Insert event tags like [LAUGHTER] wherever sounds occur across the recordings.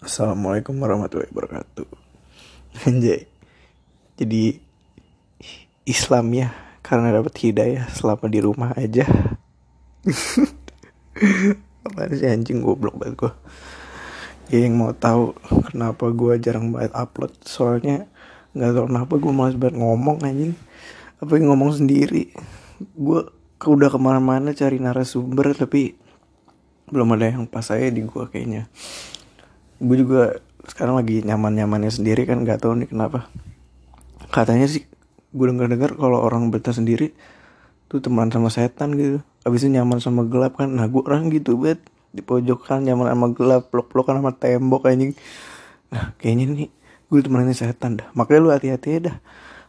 Assalamualaikum warahmatullahi wabarakatuh. [LAUGHS] Anjay. Jadi Islam ya karena dapat hidayah selama di rumah aja. [LAUGHS] Apa sih anjing goblok banget gua. Ya yang mau tahu kenapa gua jarang banget upload soalnya nggak tahu kenapa gua malas banget ngomong anjing. Apa yang ngomong sendiri. Gua ke- udah ke mana-mana cari narasumber tapi belum ada yang pas saya di gua kayaknya gue juga sekarang lagi nyaman nyamannya sendiri kan nggak tahu nih kenapa. Katanya sih gue dengar dengar kalau orang betah sendiri tuh teman sama setan gitu. Abis itu nyaman sama gelap kan nah gue orang gitu bet. Di pojokan nyaman sama gelap peluk pelukan sama tembok anjing. Nah kayaknya nih gue temenin setan dah. Makanya lu hati-hati ya dah.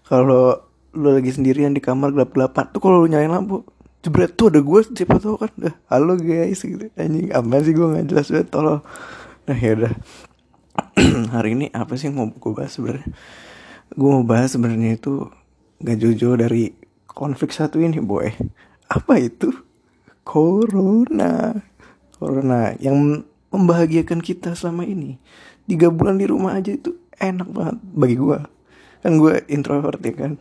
Kalau lu lagi sendirian di kamar gelap gelapan tuh kalau lu nyalain lampu jebret tuh ada gue siapa tahu kan. Dah halo guys gitu. Anjing apa sih gue nggak jelas banget tolong nah ya udah. [CLEARS THROAT] Hari ini apa sih yang mau gue bahas sebenarnya? Gue mau bahas sebenarnya itu gak jauh-jauh dari konflik satu ini boy. Apa itu? Corona. Corona yang membahagiakan kita selama ini. Tiga bulan di rumah aja itu enak banget bagi gue kan gue introvert ya kan?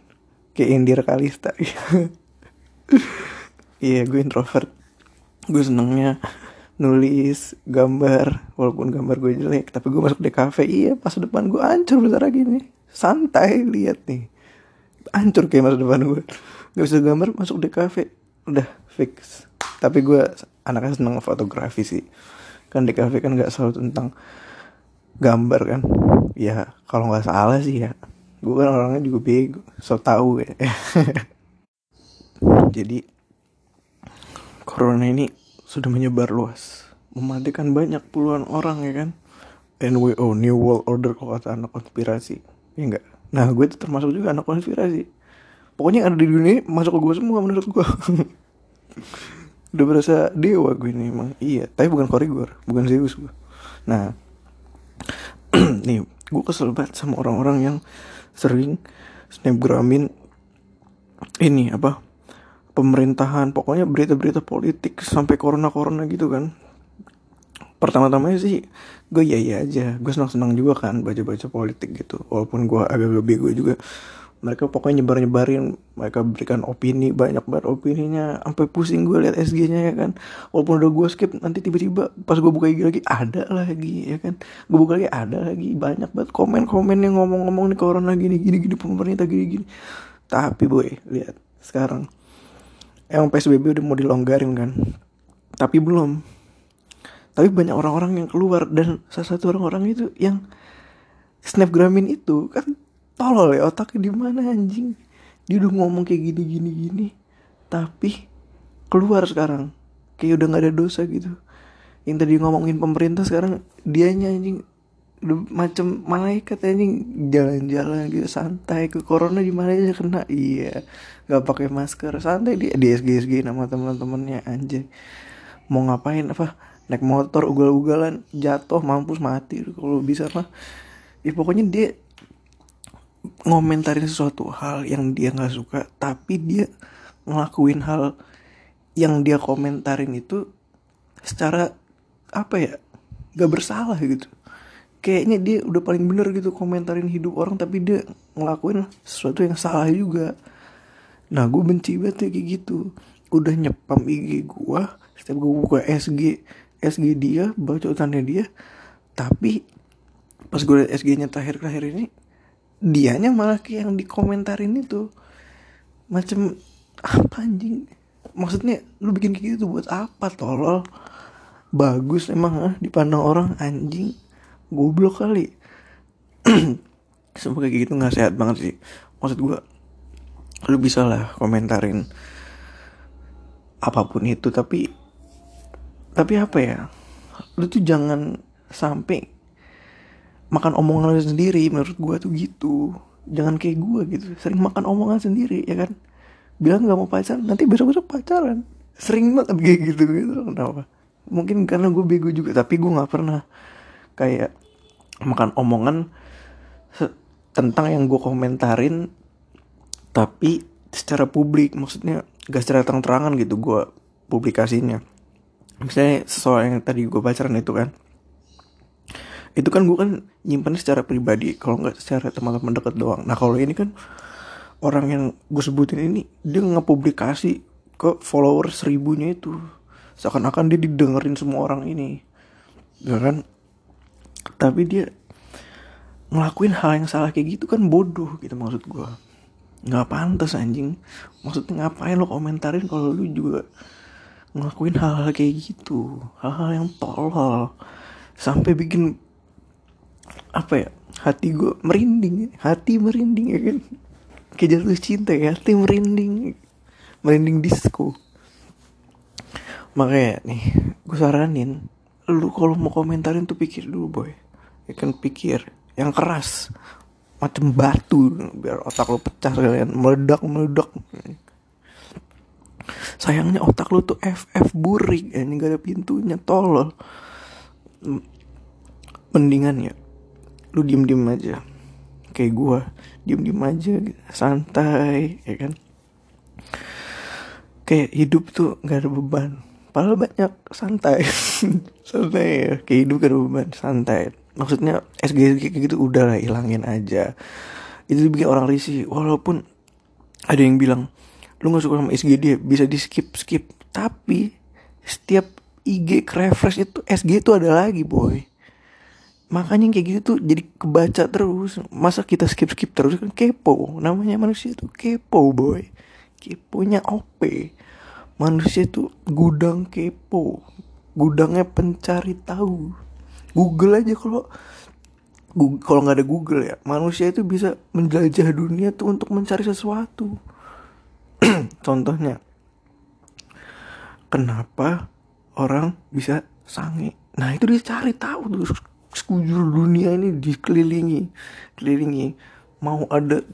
Kayak Indira Kalista. [LAUGHS] Iya gue introvert. Gue senengnya nulis gambar walaupun gambar gue jelek tapi gue masuk di cafe iya pas depan gue hancur besar gini santai lihat nih. Hancur kayak masa depan gue. Gak bisa gambar masuk di cafe udah fix. Tapi gue anaknya seneng fotografi sih. Kan di cafe kan nggak selalu tentang gambar kan. Ya kalau nggak salah sih ya. Gue kan orangnya juga bego so tau ya. [LAUGHS] Jadi corona ini sudah menyebar luas. Mematikan banyak puluhan orang ya kan? NWO New World Order kalau kata anak konspirasi. Ya enggak nah gue itu termasuk juga anak konspirasi. Pokoknya yang ada di dunia ini masuk ke gue semua menurut gue. [LAUGHS] Udah berasa dewa gue ini emang. Iya tapi bukan korigor bukan Zeus gue. Nah [CLEARS THROAT] nih gue kesel banget sama orang-orang yang sering snapgramin ini apa pemerintahan pokoknya berita-berita politik sampai corona-corona gitu kan. Pertama-tamanya sih gue iya iya aja. Gue senang-senang juga kan baca-baca politik gitu. Walaupun gue agak bego juga mereka pokoknya nyebar-nyebarin mereka berikan opini banyak banget opininya. Sampai pusing gue liat SG-nya ya kan. Walaupun udah gue skip nanti tiba-tiba pas gue buka IG lagi ada lagi ya kan. Gue buka lagi ada lagi. Banyak banget komen-komen yang ngomong-ngomong nih corona gini gini gini pemerintah gini gini tapi boy lihat sekarang emang PSBB udah mau dilonggarin kan? Tapi belum. Tapi banyak orang-orang yang keluar dan salah satu orang-orang itu yang snapgramin itu kan tolol ya otaknya di mana anjing? Dia udah ngomong kayak gini gini gini tapi keluar sekarang. Kayak udah nggak ada dosa gitu. Yang tadi ngomongin pemerintah sekarang dianya anjing udah macam malaikat anjing. Jalan-jalan gitu santai. Ke corona di mana aja kena. Iya. Nggak pakai masker. Santai dia di SG nama teman-temannya anjing. Mau ngapain apa? Naik motor ugal-ugalan. Jatuh mampus mati. Kalau bisa mah ya pokoknya dia ngomentarin sesuatu hal yang dia nggak suka tapi dia ngelakuin hal yang dia komentarin itu secara apa ya gak bersalah gitu kayaknya dia udah paling bener gitu komentarin hidup orang tapi dia ngelakuin sesuatu yang salah juga. Nah gue benci banget ya kayak gitu. Udah nyepam IG gue setiap gue buka SG SG dia bacotannya dia tapi pas gue liat SG nya terakhir-terakhir ini dianya malah kayak yang dikomentarin itu. Macam apa anjing? Maksudnya lu bikin kayak gitu buat apa tolol? Bagus emang ah dipandang orang anjing goblok kali. [CLEARS THROAT] Semua kayak gitu nggak sehat banget sih. Maksud gue lu bisa lah komentarin apa pun itu tapi tapi apa ya? Lu tuh jangan sampai makan omongan lu sendiri menurut gue tuh gitu. Jangan kayak gue gitu. Sering makan omongan sendiri ya kan? Bilang nggak mau pacaran nanti besok besok pacaran. Sering banget kayak gitu gitu. Kenapa? Mungkin karena gue bego juga tapi gue nggak pernah kayak makan omongan tentang yang gue komentarin tapi secara publik maksudnya gak secara terang-terangan gitu gue publikasinya. Misalnya soal yang tadi gue pacaran itu kan. Itu kan gue kan nyimpan secara pribadi kalau nggak secara teman-teman deket doang. Nah kalau ini kan orang yang gue sebutin ini dia ngepublikasi ke follower seribunya itu. Seakan-akan dia didengerin semua orang ini. Ya kan tapi dia ngelakuin hal yang salah kayak gitu kan bodoh gitu maksud gue nggak pantas anjing. Maksudnya ngapain lo komentarin kalau lu juga ngelakuin hal-hal kayak gitu? Hal-hal yang tolol. Sampai bikin apa ya hati gue merinding. Hati merinding ya kan? Kayak jatuh cinta ya hati merinding. Merinding disco. Makanya nih gue saranin lu kalau mau komentarin tuh pikir dulu boy. Ya kan pikir yang keras. Macam batu biar otak lu pecah sekalian. Meledak meledak. Sayangnya otak lu tuh FF burik. Ya ini gak ada pintunya tolol. Mendingan ya lu diem diem aja. Kayak gua diem diem aja santai ya kan? Kayak hidup tuh gak ada beban padahal banyak santai. [LAUGHS] Santai ya. Ada beban santai. Maksudnya SG kayak gitu udah lah hilangin aja. Itu bikin orang risih. Walaupun ada yang bilang lu gak suka sama SG dia bisa di skip. Skip tapi setiap IG refresh itu SG itu ada lagi boy. Makanya kayak gitu tuh jadi kebaca terus. Masa kita skip skip terus kan kepo? Namanya manusia tuh kepo boy. Keponya OP manusia tuh gudang kepo. Gudangnya pencari tahu. Google aja kalau kalau nggak ada Google ya manusia itu bisa menjelajah dunia tuh untuk mencari sesuatu. [CLEARS THROAT] Contohnya kenapa orang bisa sange? Nah itu dia cari tahu tuh. Sekujur dunia ini dikelilingi kelilingi. Mau ada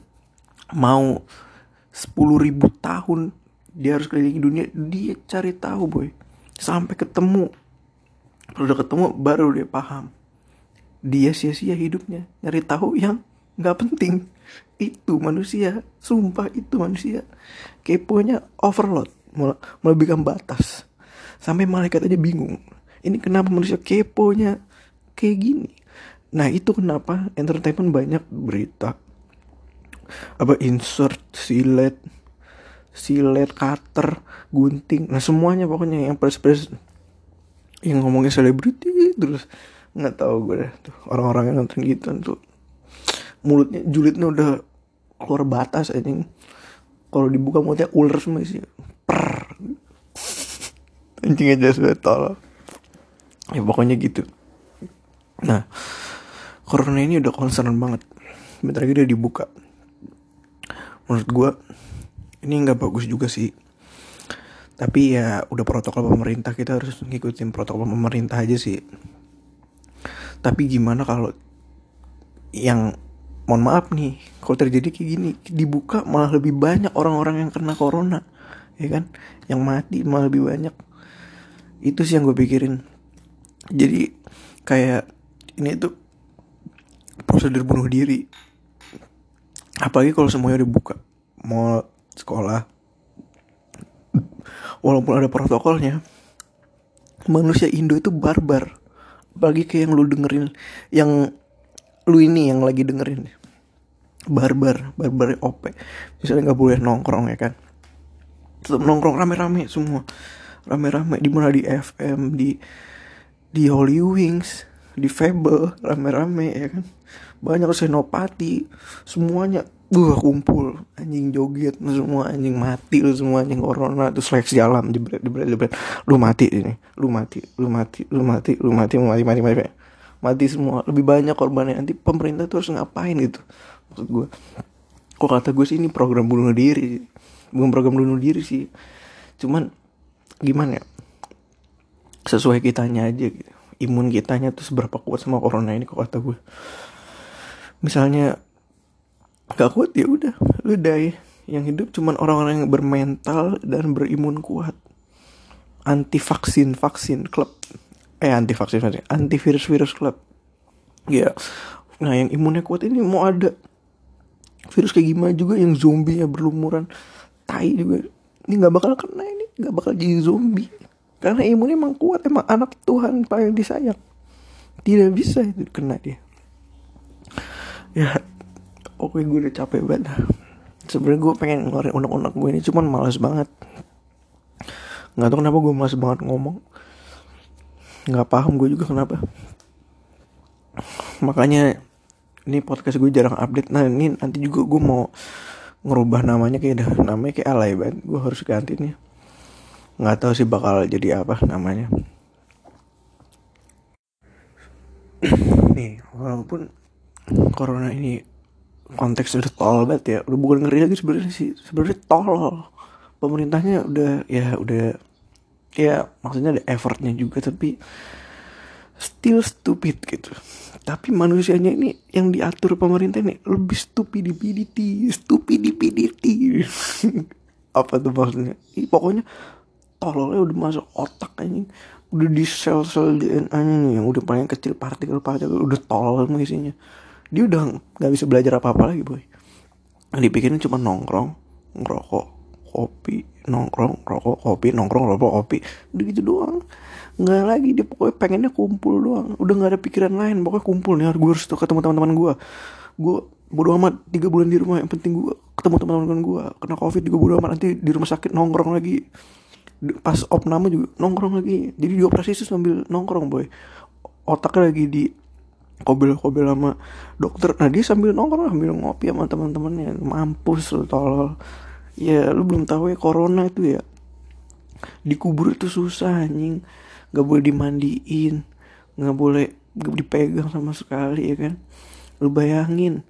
mau sepuluh ribu tahun dia harus kelilingi dunia. Dia cari tahu boy. Sampai ketemu. Kalau udah ketemu baru dia paham. Dia sia-sia hidupnya. Nyari tahu yang nggak penting. Itu manusia. Sumpah itu manusia. Keponya overload. Melebihkan batas. Sampai malaikat aja bingung. Ini kenapa manusia keponya kayak gini? Nah itu kenapa entertainment banyak berita. Apa insert silet silet cutter gunting. Nah semuanya pokoknya yang pres-pres yang ngomongin selebriti terus nggak tahu gue deh tuh orang-orang yang nonton gitu tuh. Mulutnya julidnya udah keluar batas aja kalau dibuka mulutnya ular semua sih per anjing aja sudah tol ya pokoknya gitu. Nah, corona ini udah concern banget. Bentar lagi udah dibuka. Menurut gue, ini nggak bagus juga sih. Tapi ya udah protokol pemerintah kita harus ngikutin protokol pemerintah aja sih. Tapi gimana kalau yang mohon maaf nih, kalau terjadi kayak gini dibuka malah lebih banyak orang-orang yang kena corona, ya kan? Yang mati malah lebih banyak. Itu sih yang gue pikirin. Jadi kayak ini tuh prosedur bunuh diri apalagi kalau semuanya udah buka mau sekolah. Walaupun ada protokolnya manusia Indo itu barbar. Apalagi kayak yang lu dengerin yang lu ini yang lagi dengerin. Barbar barbar OP. Misalnya nggak boleh nongkrong ya kan? Tetap nongkrong rame-rame semua. Rame-rame di mana? Di FM di di Holy Wings di Fable rame-rame ya kan? Banyak senopati semuanya Wah kumpul. Anjing joget semua anjing mati lu semua anjing corona. Terus seleksi alam jebret jebret jebret. Lu mati ini. Lu mati lu mati lu mati lu mati lu mati mati mati. Mati, mati semua. Lebih banyak korbannya. Nanti pemerintah tuh harus ngapain gitu? Maksud gue kok kata gue sih ini program bunuh diri. Bukan program bunuh diri sih. Cuman gimana ya? Sesuai kitanya aja gitu. Imun kitanya tuh seberapa kuat sama corona ini kok kata gue misalnya gak kuat ya udah. Lu die. Yang hidup cuman orang-orang yang bermental dan berimun kuat. Anti vaksin vaksin klub. Eh anti vaksin. Anti virus virus klub. Ya nah yang imunnya kuat ini mau ada virus kayak gimana juga yang zombie ya berlumuran. Tai juga. Ini nggak bakal kena ini. Nggak bakal jadi zombie. Karena imunnya emang kuat. Emang anak Tuhan paling disayang. Tidak bisa itu kena dia. Ya oke gue udah capek banget sebenarnya gue pengen ngeluarin unek-unek gue ini cuman malas banget. Nggak tahu kenapa gue malas banget ngomong. Nggak paham gue juga kenapa. Makanya ini podcast gue jarang update. Nah ini nanti juga gue mau ngerubah namanya kayak dah namanya kayak alay banget. Gue harus ganti nih. Nggak tahu sih bakal jadi apa namanya. [CLEARS THROAT] Nih walaupun corona ini konteks udah tol banget ya. Udah bukan ngeri lagi sebenarnya sih. Sebenarnya tol. Pemerintahnya udah ya udah ya maksudnya ada effortnya juga tapi still stupid gitu. Tapi manusianya ini yang diatur pemerintah ini lebih stupidity stupidity [LAUGHS] apa tuh maksudnya? Ih, pokoknya tololnya udah masuk otak anjing. Udah di sel-sel DNA nya nih yang udah paling kecil partikel-partikel udah tolol isinya dia udah nggak bisa belajar apa-apa lagi boy. Dipikirin cuma nongkrong ngerokok kopi nongkrong rokok kopi nongkrong rokok kopi. Udah gitu doang. Nggak lagi dia pokoknya pengennya kumpul doang. Udah nggak ada pikiran lain. Pokoknya kumpul nih harus gue harus ketemu teman-teman gue gue bodo amat tiga bulan di rumah. Yang penting gue ketemu teman-teman gue kena covid juga bodo amat. Nanti di rumah sakit nongkrong lagi. Pas opname juga nongkrong lagi. Jadi di operasi sambil nongkrong boy. Otaknya lagi di kobel-kobel sama dokter. Nah dia sambil nongkrong sambil ngopi sama teman-temannya. Mampus lu tolol. Ya lu belum tahu ya corona itu ya. Dikubur itu susah anjing. Nggak boleh dimandiin. Nggak boleh dipegang sama sekali ya kan? Lu bayangin.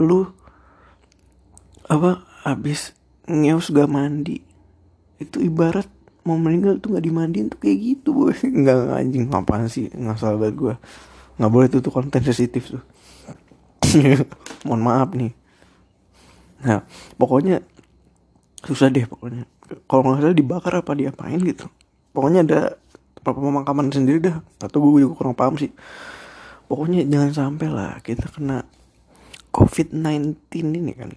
Lu apa abis ngeus gak mandi. Itu ibarat mau meninggal tuh nggak dimandiin tuh kayak gitu boy. [LAUGHS] Nggak anjing ngapain sih? Nggak salah banget gue nggak boleh tuh tuh konten sensitif tuh. [LAUGHS] Mohon maaf nih. Nah pokoknya susah deh pokoknya. Kalau nggak salah dibakar apa diapain gitu. Pokoknya ada pemakaman sendiri dah. Atau gue juga kurang paham sih. Pokoknya jangan sampai lah kita kena covid 19 ini kan.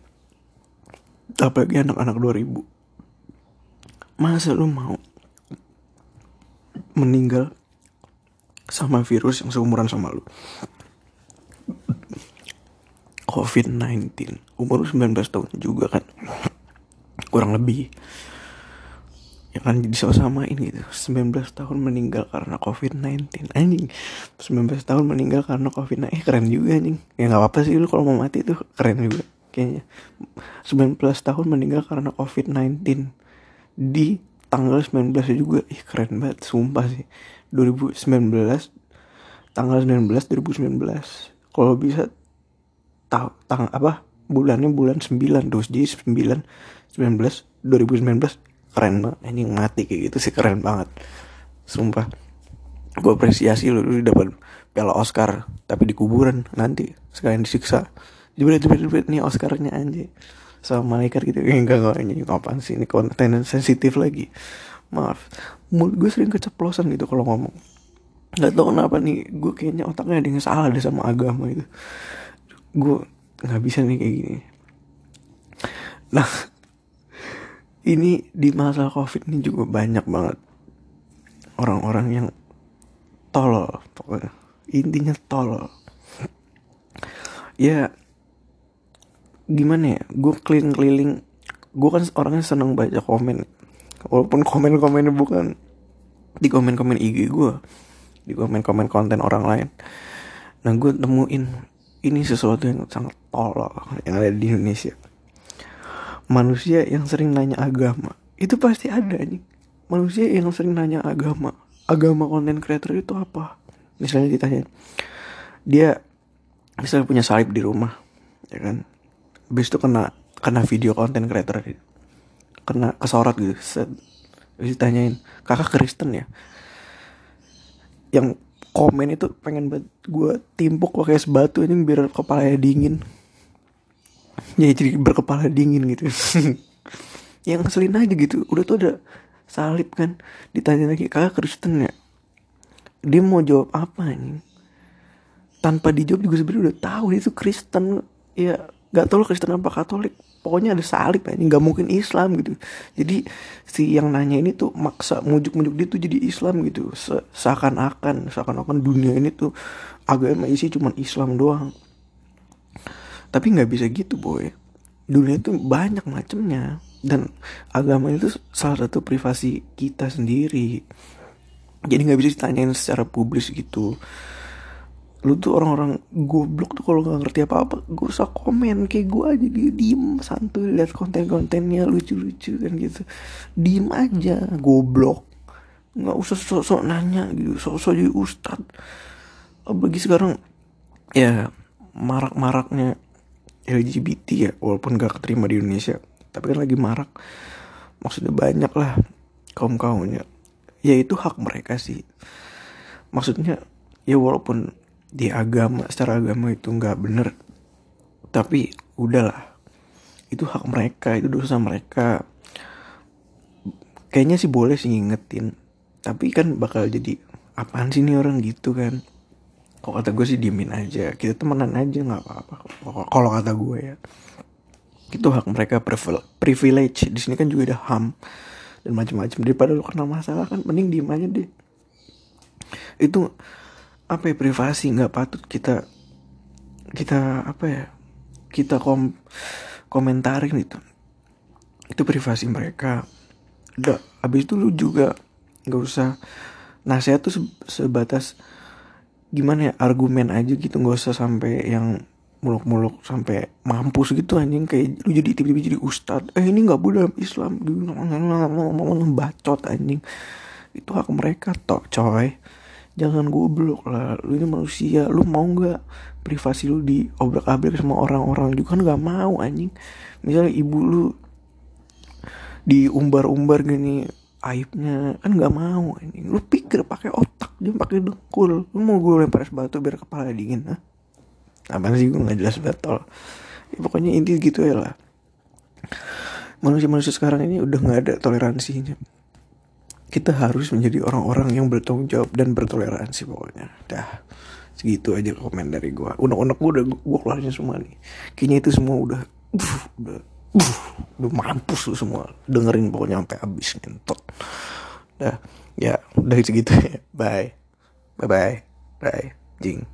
Apalagi anak-anak 2000 masa lu mau meninggal sama virus yang seumuran sama lu. COVID-19 umur lu 19 tahun juga kan? Kurang lebih. Ya kan disama-samain gitu. 19 tahun meninggal karena COVID-19 anjing 19 tahun meninggal karena COVID-19 eh keren juga anjing. Ya nggak apa-apa sih lu kalau mau mati tuh keren juga kayaknya. 19 tahun meninggal karena COVID-19 di tanggal 19 juga. Ih keren banget sumpah sih. 2019 tanggal 19 2019 kalau bisa tahu tang apa bulannya bulan 9 terus jadi 9 19 2019 keren banget. Ini mati kayak gitu sih keren banget. Sumpah. Gue apresiasi lu, lu dapat piala Oscar tapi di kuburan nanti. Sekalian disiksa. Jebret jebret. Nih Oscarnya anjing sama malaikat gitu. Enggak enggak ini apaan sih? Ini konten sensitif lagi. Maaf. Mulut gue sering keceplosan gitu kalau ngomong. Nggak tahu kenapa nih gue kayaknya otaknya ada yang salah deh sama agama itu gue nggak bisa nih kayak gini. Nah [LAUGHS] ini di masa covid ini juga banyak banget orang-orang yang tolol pokoknya. Intinya tolol. Ya gimana ya gue keliling keliling gue kan orangnya seneng baca komen. Walaupun komen komennya bukan di komen komen IG gue di komen komen konten orang lain. Nah gue temuin ini sesuatu yang sangat tolol yang ada di Indonesia. Manusia yang sering nanya agama itu pasti ada nih manusia yang sering nanya agama agama konten creator itu apa? Misalnya ditanya dia misalnya punya salib di rumah ya kan habis itu kena kena video konten creator kena kesorot gitu set. Ditanyain kakak Kristen ya? Yang komen itu pengen buat gue timpuk pakai sebatu ini biar kepalanya dingin. Ya jadi berkepala dingin gitu. [LAUGHS] Yang ngeselin aja gitu udah tuh ada salib kan ditanya lagi kakak Kristen ya? Dia mau jawab apa nih tanpa dijawab juga sebenarnya udah tahu dia itu Kristen. Ya nggak tahu Kristen apa Katolik pokoknya ada salib aja nggak mungkin Islam gitu. Jadi si yang nanya ini tuh maksa mujuk-mujuk dia tuh jadi Islam gitu. Se seakan-akan seakan-akan dunia ini tuh agama isi cuma Islam doang. Tapi nggak bisa gitu boy. Dunia itu banyak macamnya dan agama itu salah satu privasi kita sendiri. Jadi nggak bisa ditanyain secara publis gitu lu tuh orang-orang goblok tuh kalau nggak ngerti apa-apa gue usah komen kayak gue aja dia diem santuy lihat konten-kontennya lucu-lucu kan gitu. Diem aja goblok. Nggak usah sok-sok nanya gitu sok-sok jadi ustad. Apalagi sekarang ya marak-maraknya LGBT ya walaupun gak keterima di Indonesia tapi kan lagi marak. Maksudnya banyak lah kaum kaumnya ya itu hak mereka sih. Maksudnya ya walaupun di agama secara agama itu nggak bener. Tapi udahlah. Itu hak mereka itu dosa mereka. Kayaknya sih boleh sih ngingetin. Tapi kan bakal jadi apaan sih nih orang gitu kan? Kalau kata gue sih diemin aja. Kita temenan aja nggak apa-apa. Kalau kata gue ya. Itu hak mereka privilege. Di sini kan juga ada ham dan macam-macam. Daripada lu kena masalah kan mending diem aja deh. Itu apa ya privasi nggak patut kita kita apa ya kita kom komentarin itu. Itu privasi mereka. Udah habis itu lu juga nggak usah nasihat tuh sebatas gimana ya argumen aja gitu nggak usah sampai yang muluk-muluk sampai mampus gitu anjing kayak lu jadi tiba-tiba jadi ustad. Eh ini nggak boleh Islam. Bacot anjing. Itu hak mereka tok coy jangan goblok lah lu ini manusia lu mau nggak privasi lu di obrak abrik sama orang-orang juga kan nggak mau anjing. Misalnya ibu lu diumbar-umbar gini aibnya kan nggak mau anjing. Lu pikir pakai otak dia pakai dengkul. Lu mau gue lempar es batu biar kepala dingin ah apa sih gue nggak jelas betul. Ya, pokoknya inti gitu ya lah. Manusia-manusia sekarang ini udah nggak ada toleransinya kita harus menjadi orang-orang yang bertanggung jawab dan bertoleransi pokoknya. Dah segitu aja komen dari gue unek-unek gue udah gue keluarin semua nih. Kayaknya itu semua udah uh, udah uh, udah mampus lu semua. Dengerin pokoknya sampai habis ngentot. Dah ya udah segitu ya. Bye. Bye bye bye jing